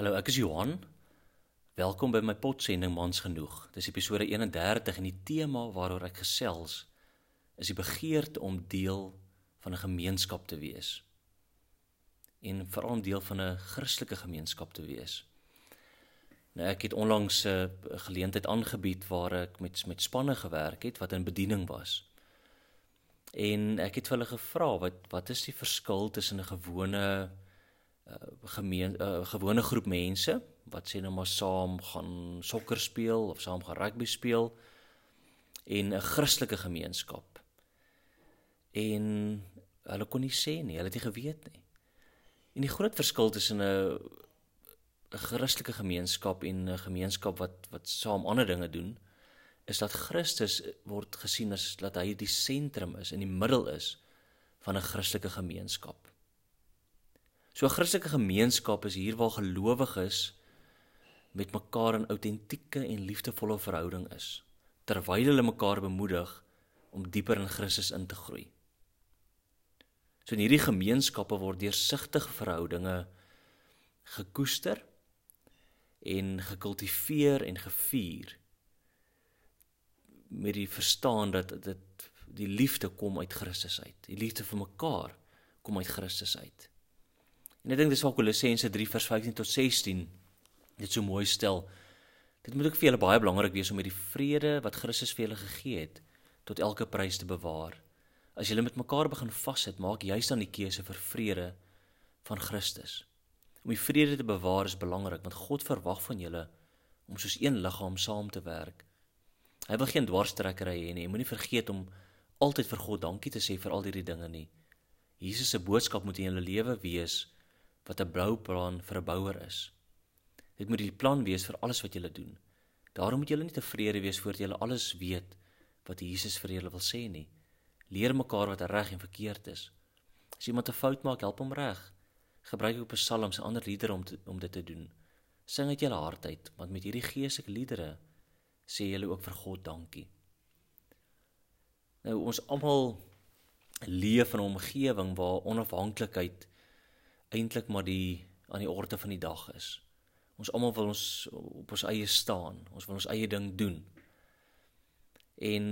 Hallo, ek is Johan. Welkom by my potsending Mans genoeg. Dis episode 31 en die tema waaroor ek gesels is die begeerte om deel van 'n gemeenskap te wees. En veral om deel van 'n Christelike gemeenskap te wees. Nou ek het onlangs 'n geleentheid aangebied waar ek met met spanne gewerk het wat in bediening was. En ek het vir hulle gevra wat wat is die verskil tussen 'n gewone uh, gemeen 'n uh, gewone groep mense wat sê nou maar saam gaan sokker speel of saam gaan rugby speel en 'n Christelike gemeenskap. En hulle kon nie sê nie, hulle het nie geweet nie. En die groot verskil tussen 'n 'n Christelike gemeenskap en 'n gemeenskap wat wat saam ander dinge doen, is dat Christus word gesien as dat hy die sentrum is, in die middel is van 'n Christelike gemeenskap. So Christelike gemeenskap is hier waar gelowiges met mekaar in autentieke en liefdevolle verhouding is, terwyl hulle mekaar bemoedig om dieper in Christus in te groei. So in hierdie gemeenskappe word deursigtige verhoudinge gekoester en gekultiveer en gevier met die verstaan dat dit die liefde kom uit Christus uit. Die liefde vir mekaar kom uit Christus uit. En ek dink dis wat Kolossense 3 vers 15 tot 16 dit so mooi stel. Dit moet ook vir julle baie belangrik wees om met die vrede wat Christus vir julle gegee het tot elke prys te bewaar. As julle met mekaar begin vassit, maak juis dan die keuse vir vrede van Christus. Om die vrede te bewaar is belangrik want God verwag van julle om soos een liggaam saam te werk Hy wil geen dwarstrekkery hê nie. Moenie vergeet om altyd vir God dankie te sê vir al hierdie dinge nie. Jesus se boodskap moet in jou lewe wees wat 'n blou plan vir 'n bouer is. Dit moet die plan wees vir alles wat jy doen. Daarom moet jy nie tevrede wees voordat jy alles weet wat Jesus vir julle wil sê nie. Leer mekaar wat reg en verkeerd is. As iemand 'n fout maak, help hom reg. Gebruik ook psalms en ander liedere om te, om dit te doen. Sing uit jou hart uit, want met hierdie geestelike liedere sê julle ook vir God dankie. Nou ons almal leef in 'n omgewing waar onafhanklikheid eintlik maar die aan die orde van die dag is. Ons almal wil ons op ons eie staan. Ons wil ons eie ding doen. En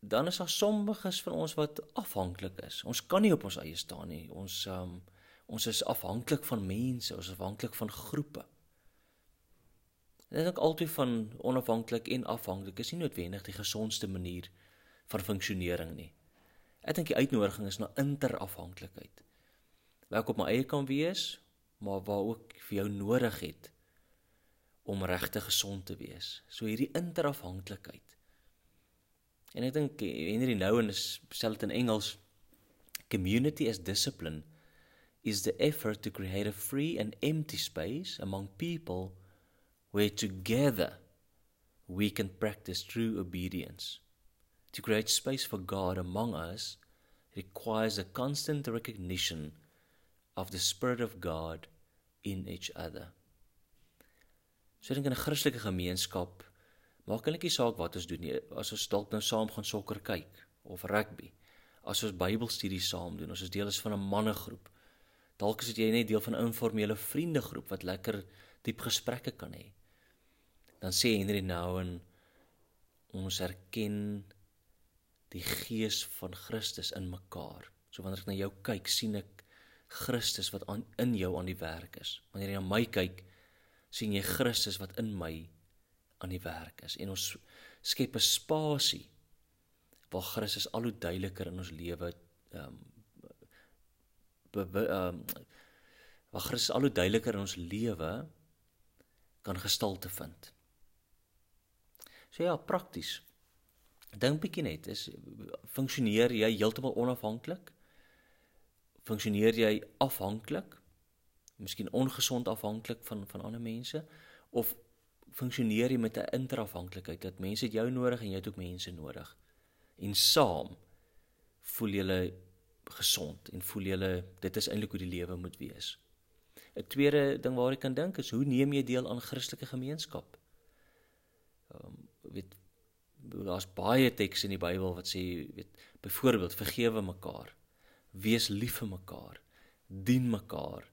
dan is daar sommiges van ons wat afhanklik is. Ons kan nie op ons eie staan nie. Ons um, ons is afhanklik van mense, ons is afhanklik van groepe. Dit is altyd van onafhanklik en afhanklik is nie noodwendig die gesondste manier van funksionering nie. Ek dink die uitnodiging is na interafhanklikheid. Waar ek op my eie kan wees, maar waar ook vir jou nodig het om regtig gesond te wees. So hierdie interafhanklikheid. En ek dink Henry Nouwen sê dit in Engels community as discipline is the effort to create a free and empty space among people where together we can practice true obedience. To create space for God among us requires a constant recognition of the Spirit of God in each other. So dink in 'n Christelike gemeenskap maak eintlik nie saak wat ons doen nie. As ons dalk nou saam gaan sokker kyk of rugby, as ons Bybelstudie saam doen, as ons deel is van 'n mannegroep. Dalk is dit jy net deel van 'n informele vriendegroep wat lekker diep gesprekke kan hê dan sê Henry nou en ons erken die gees van Christus in mekaar. So wanneer ek na jou kyk, sien ek Christus wat aan in jou aan die werk is. Wanneer jy na my kyk, sien jy Christus wat in my aan die werk is. En ons skep 'n spasie waar Christus al hoe duideliker in ons lewe ehm um, ehm um, waar Christus al hoe duideliker in ons lewe kan gestalte vind. So ja, prakties. Dink bietjie net, is funksioneer jy heeltemal onafhanklik? Funksioneer jy afhanklik? Miskien ongesond afhanklik van van ander mense of funksioneer jy met 'n interafhanklikheid dat mense jou nodig en jy het ook mense nodig? En saam voel jy gesond en voel jy dit is eintlik hoe die lewe moet wees. 'n Tweede ding waar ek kan dink is hoe neem jy deel aan Christelike gemeenskap? Um, weet daar's baie tekste in die Bybel wat sê weet byvoorbeeld vergewe mekaar wees lief vir mekaar dien mekaar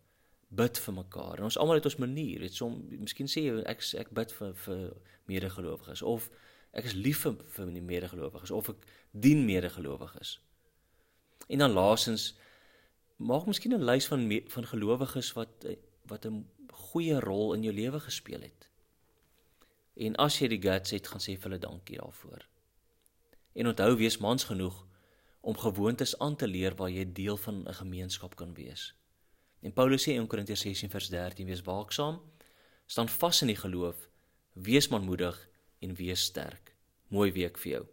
bid vir mekaar. En ons almal het ons manier, weet som miskien sê jy ek ek bid vir vir medegelowiges of ek is lief vir vir my medegelowiges of ek dien medegelowiges. En dan laasens maak miskien 'n lys van van gelowiges wat wat 'n goeie rol in jou lewe gespeel het. En as jy die guts het, gaan sê vir hulle dankie daarvoor. En onthou wees mans genoeg om gewoontes aan te leer waar jy deel van 'n gemeenskap kan wees. En Paulus sê in Korintiërs 16 vers 13: Wees waaksaam, staan vas in die geloof, wees manmoedig en wees sterk. Mooi week vir jou.